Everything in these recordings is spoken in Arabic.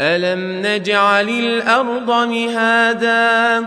الم نجعل الأرض مهادا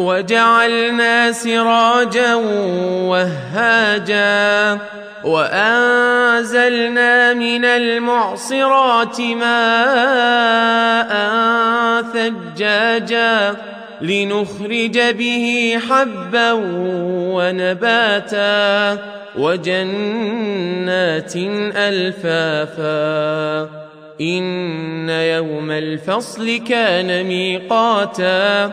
وجعلنا سراجا وهاجا وأنزلنا من المعصرات ماء ثجاجا لنخرج به حبا ونباتا وجنات ألفافا إن يوم الفصل كان ميقاتا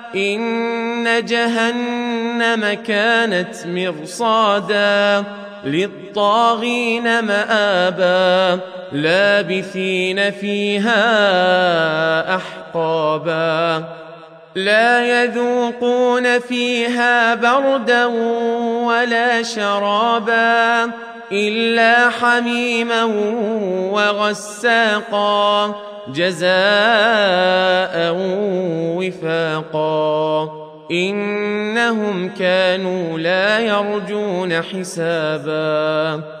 إن جهنم كانت مرصادا للطاغين مآبا لابثين فيها أحقابا لا يذوقون فيها بردا ولا شرابا إلا حميما وغساقا جزاء وفاقا. إنهم كانوا لا يرجون حسابا.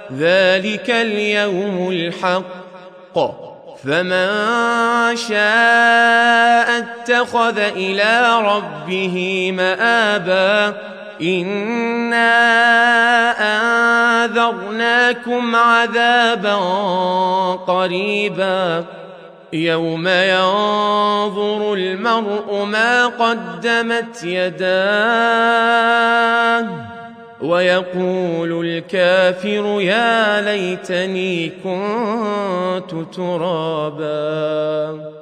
ذلك اليوم الحق. فمن شاء اتخذ إلى ربه مابا انا انذرناكم عذابا قريبا. يوم ينظر المرء ما قدمت يداه. ويقول الكافر يا ليتني كنت ترابا.